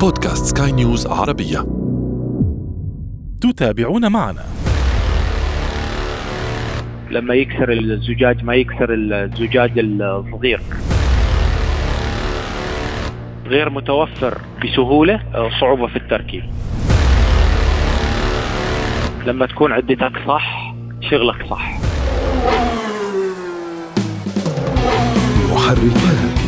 بودكاست سكاي نيوز عربية. تتابعون معنا. لما يكسر الزجاج ما يكسر الزجاج الصغير غير متوفر بسهولة صعوبة في التركيب. لما تكون عدتك صح شغلك صح. محركات.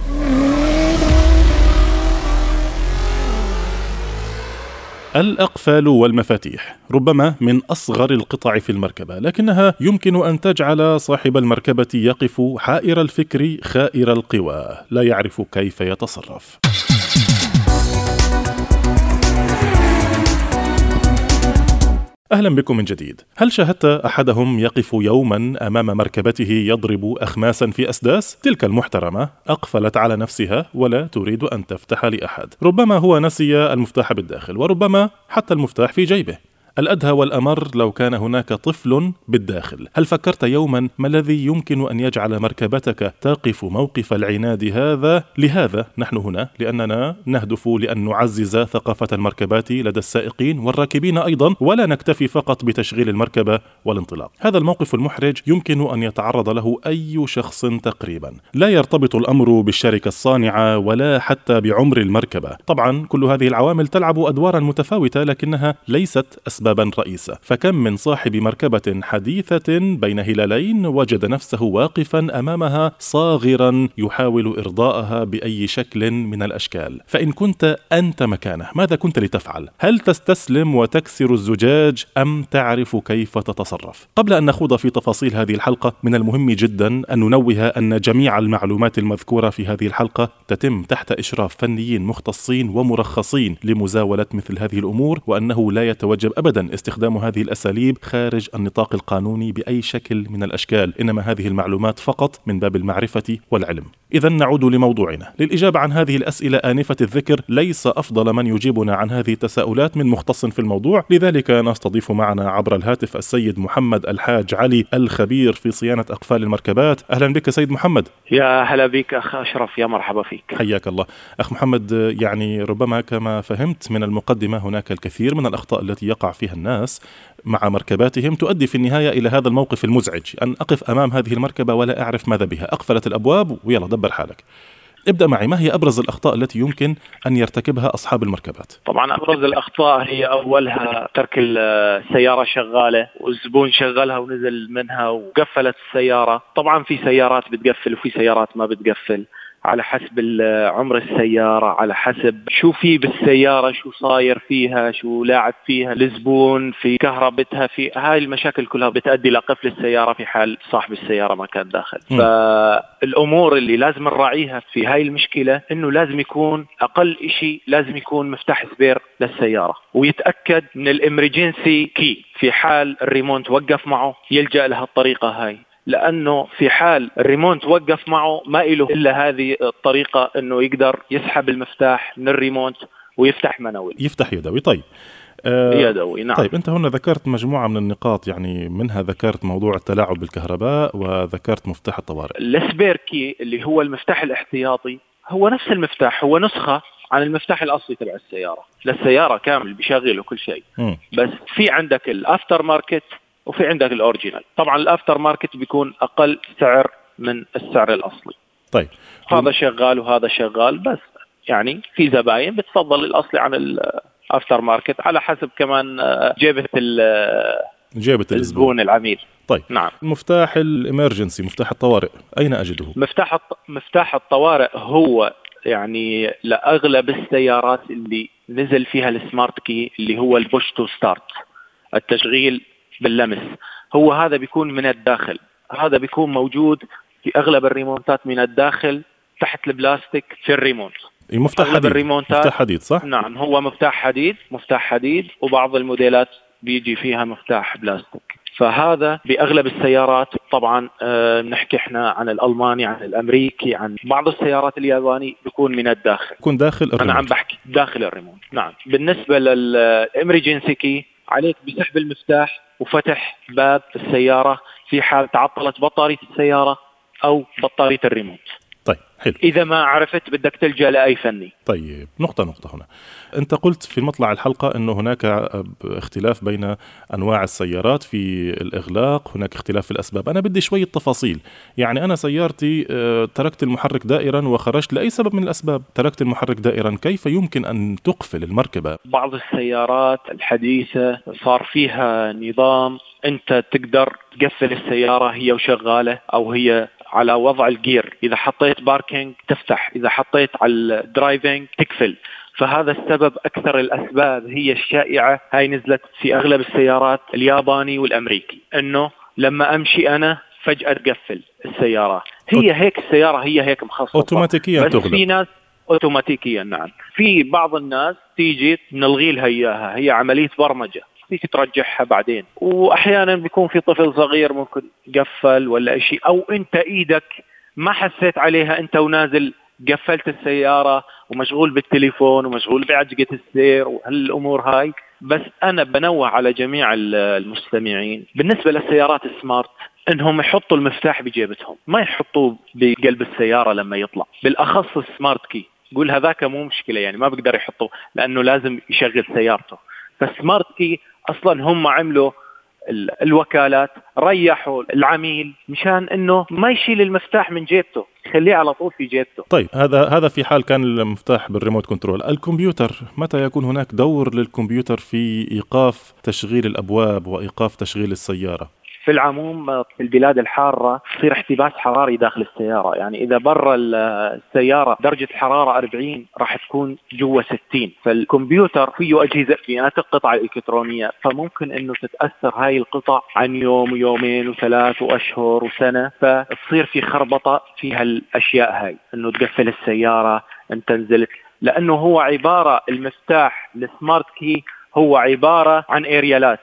الأقفال والمفاتيح ربما من أصغر القطع في المركبة لكنها يمكن أن تجعل صاحب المركبة يقف حائر الفكر خائر القوى لا يعرف كيف يتصرف. أهلا بكم من جديد. هل شاهدت أحدهم يقف يوما أمام مركبته يضرب اخماسا في أسداس؟ تلك المحترمة أقفلت على نفسها ولا تريد أن تفتح لأحد. ربما هو نسي المفتاح بالداخل وربما حتى المفتاح في جيبه. الأدهى والأمر لو كان هناك طفل بالداخل. هل فكرت يوما ما الذي يمكن أن يجعل مركبتك تقف موقف العناد هذا؟ لهذا نحن هنا لأننا نهدف لأن نعزز ثقافة المركبات لدى السائقين والراكبين أيضا ولا نكتفي فقط بتشغيل المركبة والانطلاق. هذا الموقف المحرج يمكن أن يتعرض له أي شخص تقريبا. لا يرتبط الأمر بالشركة الصانعة ولا حتى بعمر المركبة. طبعا كل هذه العوامل تلعب أدوارا متفاوتة لكنها ليست أسبابا رئيسة فكم من صاحب مركبة حديثة بين هلالين وجد نفسه واقفا أمامها صاغرا يحاول إرضاءها بأي شكل من الأشكال فإن كنت أنت مكانه ماذا كنت لتفعل؟ هل تستسلم وتكسر الزجاج أم تعرف كيف تتصرف؟ قبل أن نخوض في تفاصيل هذه الحلقة من المهم جدا أن ننوه أن جميع المعلومات المذكورة في هذه الحلقة تتم تحت إشراف فنيين مختصين ومرخصين لمزاولة مثل هذه الأمور وأنه لا يتوجب أبدا استخدام هذه الأساليب خارج النطاق القانوني بأي شكل من الأشكال، إنما هذه المعلومات فقط من باب المعرفة والعلم. اذا نعود لموضوعنا، للإجابة عن هذه الأسئلة آنفة الذكر ليس أفضل من يجيبنا عن هذه التساؤلات من مختص في الموضوع، لذلك نستضيف معنا عبر الهاتف السيد محمد الحاج علي الخبير في صيانة أقفال المركبات، أهلا بك سيد محمد. يا هلا بك أخ أشرف يا مرحبا فيك حياك الله. أخ محمد يعني ربما كما فهمت من المقدمة هناك الكثير من الأخطاء التي يقع فيها الناس مع مركباتهم تؤدي في النهاية إلى هذا الموقف المزعج. أن أقف أمام هذه المركبة ولا أعرف ماذا بها، أقفلت الأبواب ويلا دبر حالك. ابدأ معي. ما هي أبرز الأخطاء التي يمكن أن يرتكبها أصحاب المركبات؟ طبعا أبرز الأخطاء هي أولها ترك السيارة شغالة والزبون شغلها ونزل منها وقفلت السيارة. طبعا في سيارات بتقفل وفي سيارات ما بتقفل. على حسب عمر السيارة على حسب شو في بالسيارة شو صاير فيها شو لاعب فيها الزبون في كهربتها في هاي المشاكل كلها بتؤدي لقفل السيارة في حال صاحب السيارة ما كان داخل. م. فالأمور اللي لازم نراعيها في هاي المشكلة إنه لازم يكون أقل إشي لازم يكون مفتاح spare للسيارة. ويتأكد من ال emergency key في حال الريموت وقف معه يلجأ لها الطريقة هاي. لأنه في حال الريموت وقف معه ما له إلا هذه الطريقة إنه يقدر يسحب المفتاح من الريموت ويفتح manual يفتح يدوي طيب. آه، يدوي نعم طيب أنت هنا ذكرت مجموعة من النقاط يعني منها ذكرت موضوع التلاعب بالكهرباء وذكرت مفتاح الطوارئ. السبير كي اللي هو المفتاح الاحتياطي هو نفس المفتاح هو نسخة عن المفتاح الأصلي تبع السيارة للسياره كامل بيشغل وكل شيء مم. بس في عندك ال after market وفي عندك ال original. طبعا ال after market بيكون أقل سعر من السعر الأصلي. طيب. هذا شغال وهذا شغال بس يعني في زباين بتفضل الأصلي عن ال after market على حسب كمان آه، جيبة ال- جيبة الزبون. الزبون العميل. طيب. نعم. مفتاح ال emergency مفتاح الطوارئ أين أجده؟ مفتاح الط- مفتاح الطوارئ هو يعني لأغلب السيارات اللي نزل فيها ال smart key اللي هو ال push to start. التشغيل باللمس. هو هذا بيكون من الداخل. هذا بيكون موجود في أغلب الريموتات من الداخل تحت البلاستيك في الريموت. مفتاح حديد. الريموتات مفتاح حديد صح؟ نعم هو مفتاح حديد مفتاح حديد وبعض الموديلات بيجي فيها مفتاح بلاستيك. فهذا بأغلب السيارات طبعا آه، نحكي إحنا عن الألماني عن الأمريكي عن بعض السيارات الياباني بيكون من الداخل. يكون داخل أنا عم الريموت بحكي داخل الريموت نعم بالنسبة للامريجنسي كي عليك بسحب المفتاح وفتح باب السيارة في حال تعطلت بطارية السيارة أو بطارية الريموت. طيب حلو. إذا ما عرفت بدك تلجأ لأي فني. طيب نقطة نقطة هنا. أنت قلت في مطلع الحلقة أنه هناك اختلاف بين أنواع السيارات في الإغلاق هناك اختلاف في الأسباب. أنا بدي شوية تفاصيل. يعني أنا سيارتي آه، تركت المحرك دائرا وخرجت لأي سبب من الأسباب. تركت المحرك دائرا. كيف يمكن أن تقفل المركبة؟ بعض السيارات الحديثة صار فيها نظام أنت تقدر تقفل السيارة هي وشغالة أو هي على وضع الجير. إذا حطيت parking تفتح إذا حطيت على ال driving تقفل. فهذا السبب أكثر الأسباب هي الشائعة هاي نزلت في أغلب السيارات الياباني والأمريكي. إنه لما أمشي أنا فجأة تقفل السيارة. هي هيك السيارة هي هيك مخصصه أوتوماتيكيا بس في تغلق ناس اوتوماتيكيا نعم. في بعض الناس تيجي نلغي لها إياها هي عملية برمجة. فيك ترجعها بعدين. وأحيانا بيكون في طفل صغير ممكن قفل ولا شيء أو أنت إيدك ما حسيت عليها أنت ونازل قفلت السيارة ومشغول بالتليفون ومشغول بعجقة السير وهالأمور هاي. بس أنا بنوه على جميع ال- المستمعين بالنسبة للسيارات السمارت إنهم يحطوا المفتاح بجيبتهم ما يحطوه بقلب السيارة لما يطلع. بالأخص السمارت كي. قول هذاك مو مشكلة يعني ما بقدر يحطه لأنه لازم يشغل سيارته. فال smart key أصلا هم عملوا ال- الوكالات ريحوا العميل مشان إنه ما يشيل المفتاح من جيبته يخليه على طول في جيبته. طيب هذا هذا في حال كان المفتاح بالريموت كنترول. الكمبيوتر متى يكون هناك دور للكمبيوتر في إيقاف تشغيل الأبواب وإيقاف تشغيل السيارة؟ في العموم في البلاد الحارة تصير احتباس حراري داخل السيارة. يعني إذا برا ال- السيارة درجة الحرارة 40 راح تكون جوا 60 فالكمبيوتر فيه أجهزة فيناتك قطع إلكترونية فممكن أنه تتأثر هاي القطع عن يوم ويومين وثلاث وأشهر وسنة. فتصير في خربطة في هالأشياء هاي أنه تقفل السيارة أنت نزلت لأنه هو عبارة المفتاح السمارت كي هو عبارة عن أريالات.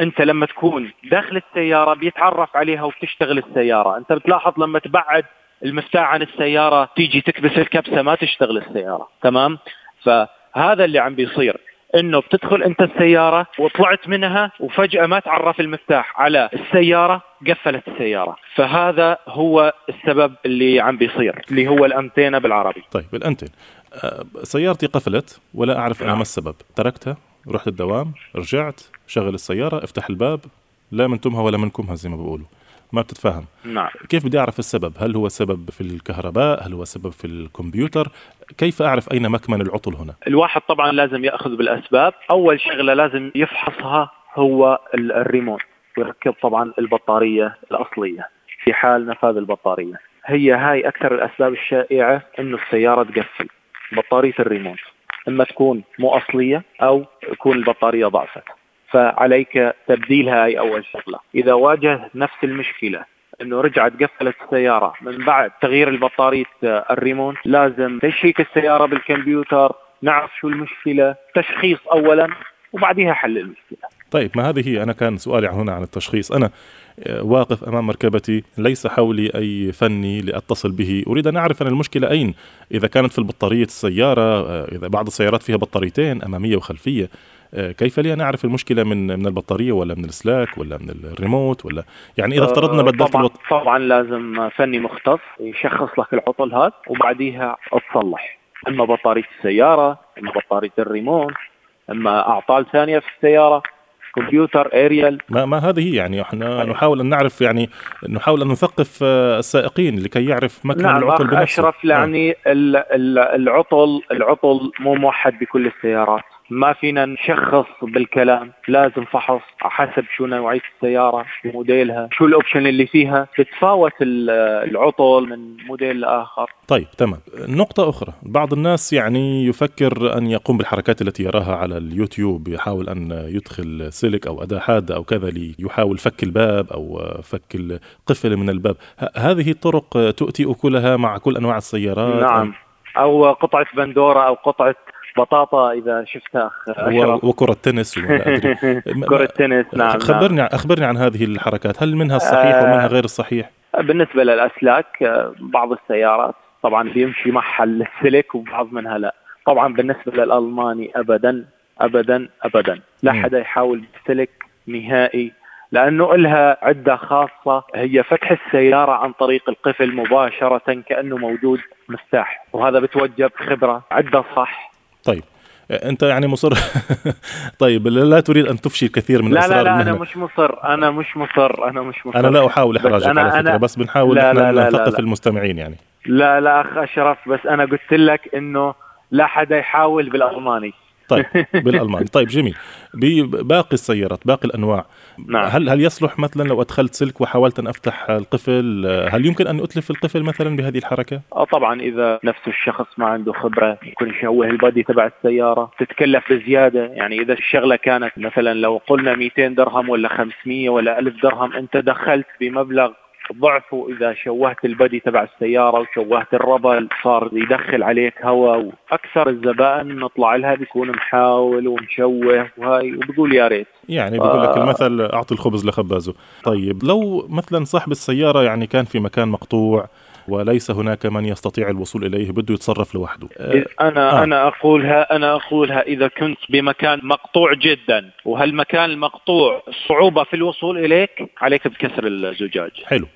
أنت لما تكون داخل السيارة بيتعرف عليها وبتشتغل السيارة. أنت بتلاحظ لما تبعد المفتاح عن السيارة تيجي تكبس الكبسة ما تشتغل السيارة. تمام؟ فهذا اللي عم بيصير. إنه بتدخل أنت السيارة وطلعت منها وفجأة ما تعرف المفتاح على السيارة قفلت السيارة. فهذا هو السبب اللي عم بيصير اللي هو الأنتينا بالعربي. طيب الأنتن آه، سيارتي قفلت ولا أعرف أنا نعم. ما السبب. تركتها؟ رحت الدوام رجعت شغل السيارة افتح الباب. لا من تمها ولا منكمها زي ما بيقولوا. ما بتتفاهم نعم. كيف بدي أعرف السبب؟ هل هو السبب في الكهرباء؟ هل هو السبب في الكمبيوتر؟ كيف أعرف أين مكمن العطل هنا؟ الواحد طبعا لازم يأخذ بالأسباب. أول شغلة لازم يفحصها هو ال- الريموت ويركب طبعا البطارية الأصلية في حال نفاذ البطارية. هي هاي أكثر الأسباب الشائعة إنه السيارة تقفل بطارية الريموت. أما تكون مو أصلية أو تكون البطارية ضعفت. فعليك تبديلها هاي أول شغلة. إذا واجه نفس المشكلة إنه رجعت قفلت السيارة من بعد تغيير البطارية الريموت لازم تشيك السيارة بالكمبيوتر نعرف شو المشكلة تشخيص اولا وبعدها حل المشكلة. طيب ما هذه هي؟ أنا كان سؤالي هنا عن التشخيص. أنا آه، واقف أمام مركبتي ليس حولي أي فني لأتصل به. أريد أن أعرف أن المشكلة أين؟ إذا كانت في البطارية السيارة آه، إذا بعض السيارات فيها بطاريتين أمامية وخلفية آه، كيف لي أن أعرف المشكلة من من البطارية ولا من السلك ولا من الريموت ولا؟ يعني إذا افترضنا بدلت طبعا البط... طبعا لازم فني مختص يشخص لك العطل هذا وبعديها تصلح إما بطارية السيارة إما بطارية الريموت إما أعطال ثانية في السيارة. كمبيوتر اريال ما ما هذه هي يعني إحنا طيب. نحاول أن نعرف يعني نحاول أن نثقف آه، السائقين لكي يعرف مكمن نعم العطل بنفسه أشرف. يعني ال- العطل العطل مو موحد بكل السيارات ما فينا نشخص بالكلام لازم فحص حسب شو نوعية السيارة شو موديلها شو الأوبشن اللي فيها. بتفاوت ال- العطل من موديل لآخر. طيب تمام. نقطة أخرى. بعض الناس يعني يفكر أن يقوم بالحركات التي يراها على اليوتيوب يحاول أن يدخل سلك أو أداة حادة أو كذا ليحاول فك الباب أو فك القفل من الباب. ه- هذه الطرق تؤتي أكلها مع كل أنواع السيارات؟ نعم. أو قطعة بندورة أو قطعة بطاطا إذا شفتها و- وكرة تنس ولا أدري. كرة تنس نعم خبرني عن أخبرني عن هذه الحركات. هل منها الصحيح آه. ومنها غير الصحيح نعم. بالنسبة للأسلاك آه، بعض السيارات طبعا بيمشي معها السلك وبعض منها لا. طبعا بالنسبة للألماني ابدا ابدا ابدا. لا. حدا يحاول بالسلك نهائي لأنه لها عدة خاصة. هي فتح السيارة عن طريق القفل مباشرة كأنه موجود مفتاح. وهذا بتوجب خبره عدة صح. طيب. أنت يعني مصر طيب لا تريد أن تفشي الكثير من لا أسرار لا لا أنا المهنة. مش مصر أنا مش مصر أنا مش مصر. أنا لا إحراجك أنا- على فكرة أنا- بس بنحاول لا، إحنا لا، لا، لا، نثقف. المستمعين يعني. لا لا أخ أشرف بس أنا قلت لك إنه لا حدا يحاول بالالماني طيب بالألماني. طيب جميل. بباقي السيارات باقي الأنواع. نعم. هل هل يصلح مثلا لو أدخلت سلك وحاولت أن أفتح القفل هل يمكن أن أتلف القفل مثلا بهذه الحركة؟ آه طبعا إذا نفس الشخص ما عنده خبرة يكون يشوه البادي تبع السيارة تتكلف بزيادة. يعني إذا الشغلة كانت مثلا لو قلنا 200 درهم ولا 500 ولا 1000 درهم أنت دخلت بمبلغ ضعفه إذا شوهت البادي تبع السيارة وشوهت الربل صار يدخل عليك هواء وأكثر الزبائن نطلع لها بيكون محاول ومشوه وهاي وبقول يا ريت يعني بيقول لك آه. المثل أعطي الخبز لخبازه طيب لو مثلا صاحب السيارة يعني كان في مكان مقطوع وليس هناك من يستطيع الوصول إليه بده يتصرف لوحده. إذ أنا آه. آه. أنا اقولها أنا أقولها إذا كنت بمكان مقطوع جدا وهالمكان المقطوع صعوبة في الوصول إليك عليك بكسر الزجاج. حلو.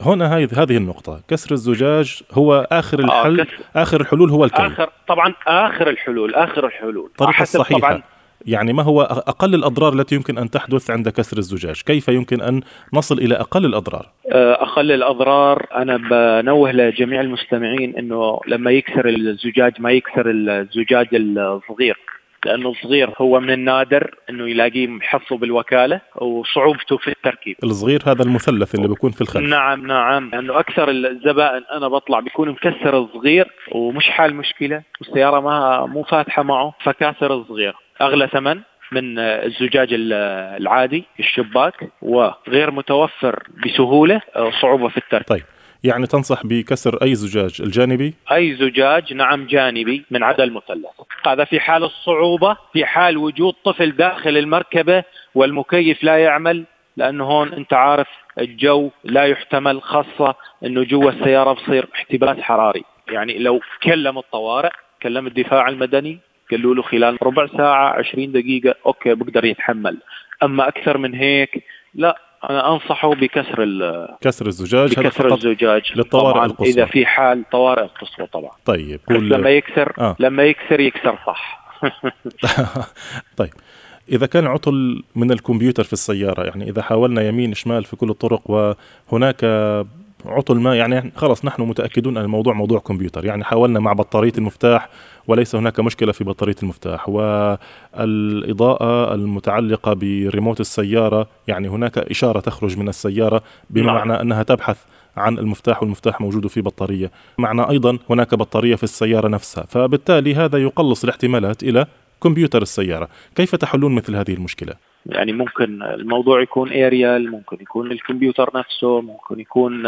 هنا هذه هذه النقطة. كسر الزجاج هو آخر آه، الحل كسر- آخر الحلول هو الكي اخر طبعا آخر الحلول آخر الحلول. الطريقة الصحيحة طبعا يعني ما هو أقل الأضرار التي يمكن أن تحدث عند كسر الزجاج؟ كيف يمكن أن نصل إلى أقل الأضرار؟ أقل الأضرار أنا بنوه لجميع المستمعين إنه لما يكسر الزجاج ما يكسر الزجاج الصغير لأنه الصغير هو من النادر إنه يلاقيه محصه بالوكالة وصعوبته في التركيب. الصغير هذا المثلث اللي بيكون في الخلف. نعم نعم لأنه أكثر الزبائن أنا بطلع بيكون مكسر الصغير ومش حال مشكلة والسيارة ما مو فاتحة معه فكاسر الصغير. أغلى ثمن من الزجاج ال- العادي الشباك وغير متوفر بسهولة صعوبة في التركيب طيب يعني تنصح بكسر أي زجاج الجانبي؟ أي زجاج نعم جانبي من عدا المثلث. هذا في حال الصعوبة في حال وجود طفل داخل المركبة والمكيف لا يعمل لأنه هون أنت عارف الجو لا يحتمل خاصة إنه جوا السيارة بصير احتباس حراري. يعني لو كلم الطوارئ كلم الدفاع المدني قالوا له خلال ربع ساعة 20 دقيقة أوكي بقدر يتحمل. أما أكثر من هيك لا أنا أنصحه بكسر ال- كسر الزجاج هذا بكسر فقط الزجاج. للطوارئ القصوى. إذا في حال طوارئ القصوى طبعا. طيب بس لما يكسر آه. لما يكسر يكسر صح. طيب إذا كان عطل من الكمبيوتر في السيارة يعني إذا حاولنا يمين شمال في كل الطرق وهناك عطل ما يعني خلاص نحن متأكدون أن الموضوع موضوع كمبيوتر يعني حاولنا مع بطارية المفتاح وليس هناك مشكلة في بطارية المفتاح والإضاءة المتعلقة بريموت السيارة يعني هناك إشارة تخرج من السيارة بما نعم. أنها تبحث عن المفتاح والمفتاح موجود في بطارية معنى أيضا هناك بطارية في السيارة نفسها فبالتالي هذا يقلص الاحتمالات إلى كمبيوتر السيارة كيف تحلون مثل هذه المشكلة؟ يعني ممكن الموضوع يكون اريال ممكن يكون الكمبيوتر نفسه ممكن يكون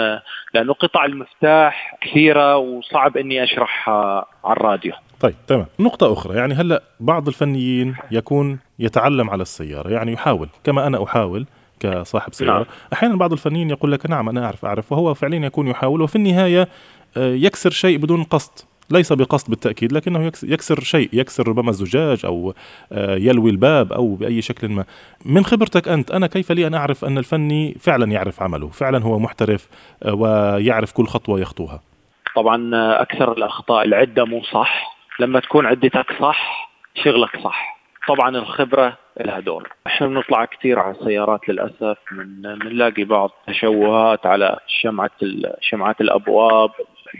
لأنه قطع المفتاح كثيرة وصعب إني أشرحها على الراديو. طيب تمام. نقطة أخرى يعني هلأ بعض الفنيين يكون يتعلم على السيارة يعني يحاول كما أنا أحاول كصاحب سيارة. نعم. أحيانا بعض الفنيين يقول لك نعم أنا أعرف أعرف وهو فعليا يكون يحاول وفي النهاية آه، يكسر شيء بدون قصد. ليس بقصد بالتأكيد لكنه يكس- يكسر شيء يكسر ربما الزجاج أو آه، يلوي الباب أو بأي شكل ما. من خبرتك أنت أنا كيف لي أن أعرف أن الفني فعلا يعرف عمله فعلا هو محترف آه، ويعرف كل خطوة يخطوها؟ طبعا أكثر الأخطاء العدة مو صح. لما تكون عدتك صح شغلك صح. طبعا الخبرة لها دور. إحنا بنطلع كثير على السيارات للأسف من بنلاقي بعض تشوهات على شمعة ال- شمعات الأبواب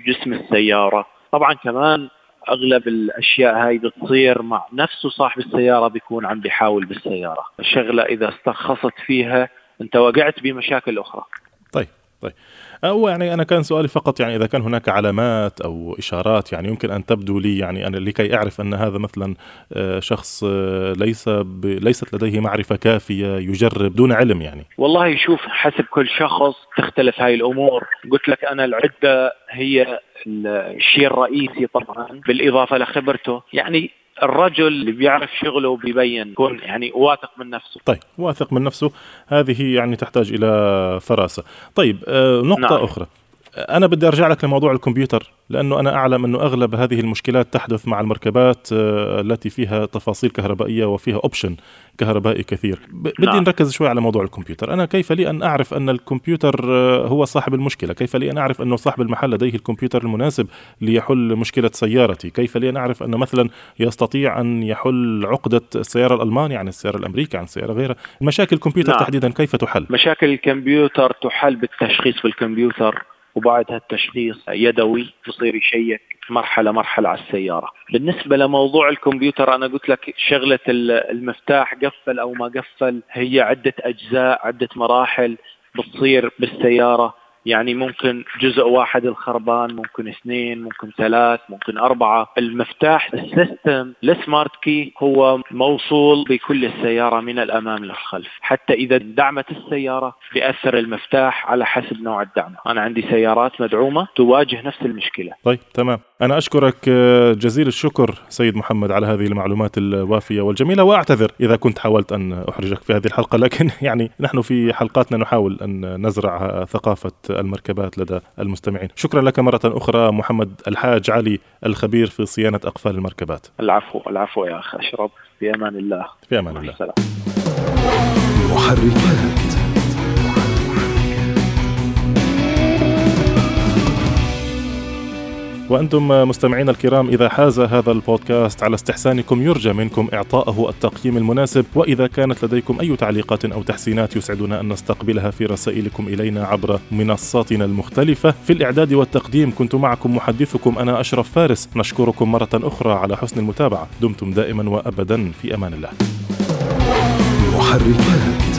جسم السيارة. طبعا كمان أغلب الأشياء هاي بتصير مع نفسه صاحب السيارة بيكون عم بيحاول بالسيارة. الشغلة إذا استرخصت فيها أنت وقعت بمشاكل أخرى. طيب هو يعني أنا كان سؤالي فقط يعني إذا كان هناك علامات أو إشارات يعني يمكن أن تبدو لي يعني أنا لكي أعرف أن هذا مثلا آه، شخص آه، ليس ب... ليست لديه معرفة كافية يجرب دون علم يعني. والله شوف حسب كل شخص تختلف هاي الأمور. قلت لك أنا العدة هي الشيء الرئيسي طبعا. بالإضافة لخبرته يعني الرجل اللي بيعرف شغله بيبين يكون يعني واثق من نفسه. طيب واثق من نفسه هذه يعني تحتاج إلى فراسة. طيب آه نقطة نعم. أخرى. أنا بدي أرجع لك لموضوع الكمبيوتر لأنه أنا أعلم أنه أغلب هذه المشكلات تحدث مع المركبات آه، التي فيها تفاصيل كهربائية وفيها option كهربائي كثير. بدي نعم. نركز شوي على موضوع الكمبيوتر. أنا كيف لي أن أعرف أن الكمبيوتر آه، هو صاحب المشكلة؟ كيف لي أن أعرف أنه صاحب المحل لديه الكمبيوتر المناسب ليحل مشكلة سيارتي؟ كيف لي أن أعرف انه مثلا يستطيع أن يحل عقدة السيارة الألماني عن السيارة الأمريكي عن السيارة غيرها؟ مشاكل الكمبيوتر نعم. تحديدا كيف تحل؟ مشاكل الكمبيوتر تحل بالتشخيص في الكمبيوتر. وبعدها التشخيص يدوي بصير يشيك مرحلة مرحلة على السيارة. بالنسبة لموضوع الكمبيوتر أنا قلت لك شغلة المفتاح قفل أو ما قفل هي عدة أجزاء عدة مراحل بتصير بالسيارة. يعني ممكن جزء واحد الخربان ممكن اثنين ممكن ثلاث ممكن أربعة. المفتاح ال system ال smart key هو موصول بكل السيارة من الأمام للخلف. حتى إذا دعمت السيارة بيأثر المفتاح على حسب نوع الدعم. أنا عندي سيارات مدعومة تواجه نفس المشكلة. طيب تمام. أنا أشكرك آه، جزيل الشكر سيد محمد على هذه المعلومات الوافية والجميلة وأعتذر إذا كنت حاولت أن أحرجك في هذه الحلقة لكن يعني نحن في حلقاتنا نحاول أن نزرع ثقافة المركبات لدى المستمعين. شكرا لك مرة أخرى محمد الحاج علي الخبير في صيانة أقفال المركبات. العفو العفو يا أخ أشرف في أمان الله. في أمان الله. السلام. محركات. وأنتم مستمعينا الكرام إذا حاز هذا البودكاست على استحسانكم يرجى منكم إعطائه التقييم المناسب وإذا كانت لديكم أي تعليقات أو تحسينات يسعدنا أن نستقبلها في رسائلكم إلينا عبر منصاتنا المختلفة. في الإعداد والتقديم كنت معكم محدثكم أنا أشرف فارس. نشكركم مرة أخرى على حسن المتابعة. دمتم دائما وأبدا في أمان الله. محركات.